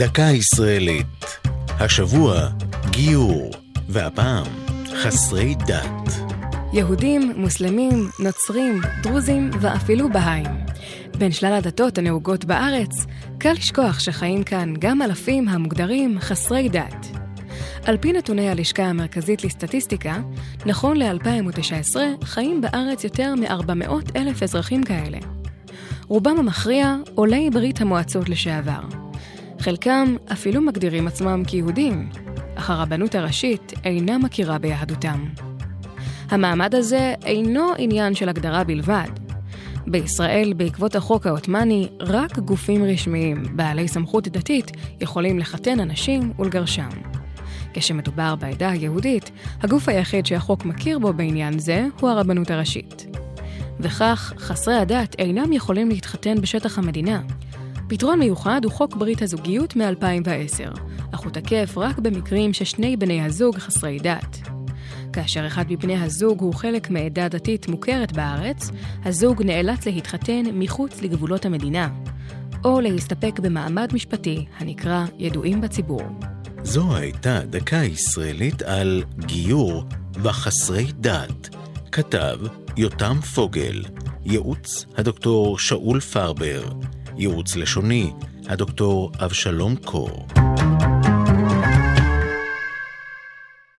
דקה ישראלית. השבוע, גיור, והפעם, חסרי דת. יהודים, מוסלמים, נוצרים, דרוזים ואפילו בהאים. בין שלל הדתות הנהוגות בארץ, קל לשכוח שחיים כאן גם אלפים המוגדרים חסרי דת. על פי נתוני הלשכה המרכזית לסטטיסטיקה, נכון ל-2019 חיים בארץ יותר מ-400 אלף אזרחים כאלה. רובם המכריע עולי ברית המועצות לשעבר. חלקם אפילו מגדירים עצמם כיהודים, אך הרבנות הראשית אינה מכירה ביהדותם. המעמד הזה אינו עניין של הגדרה בלבד. בישראל, בעקבות החוק העות'מאני, רק גופים רשמיים, בעלי סמכות דתית, יכולים לחתן אנשים ולגרשם. כשמדובר בעדה היהודית, הגוף היחיד שהחוק מכיר בו בעניין זה הוא הרבנות הראשית. וכך, חסרי הדת אינם יכולים להתחתן בשטח המדינה. פתרון מיוחד הוא חוק ברית הזוגיות מ-2010, אך הוא תקף רק במקרים ששני בני הזוג חסרי דת. כאשר אחד מבני הזוג הוא חלק מעדה דתית מוכרת בארץ, הזוג נאלץ להתחתן מחוץ לגבולות המדינה, או להסתפק במעמד משפטי הנקרא ידועים בציבור. זו הייתה דקה ישראלית על גיור וחסרי דת. כתב יותם פוגל, ייעוץ הדוקטור שאול פרבר, ייעוץ לשוני הדוקטור אבשלום קור.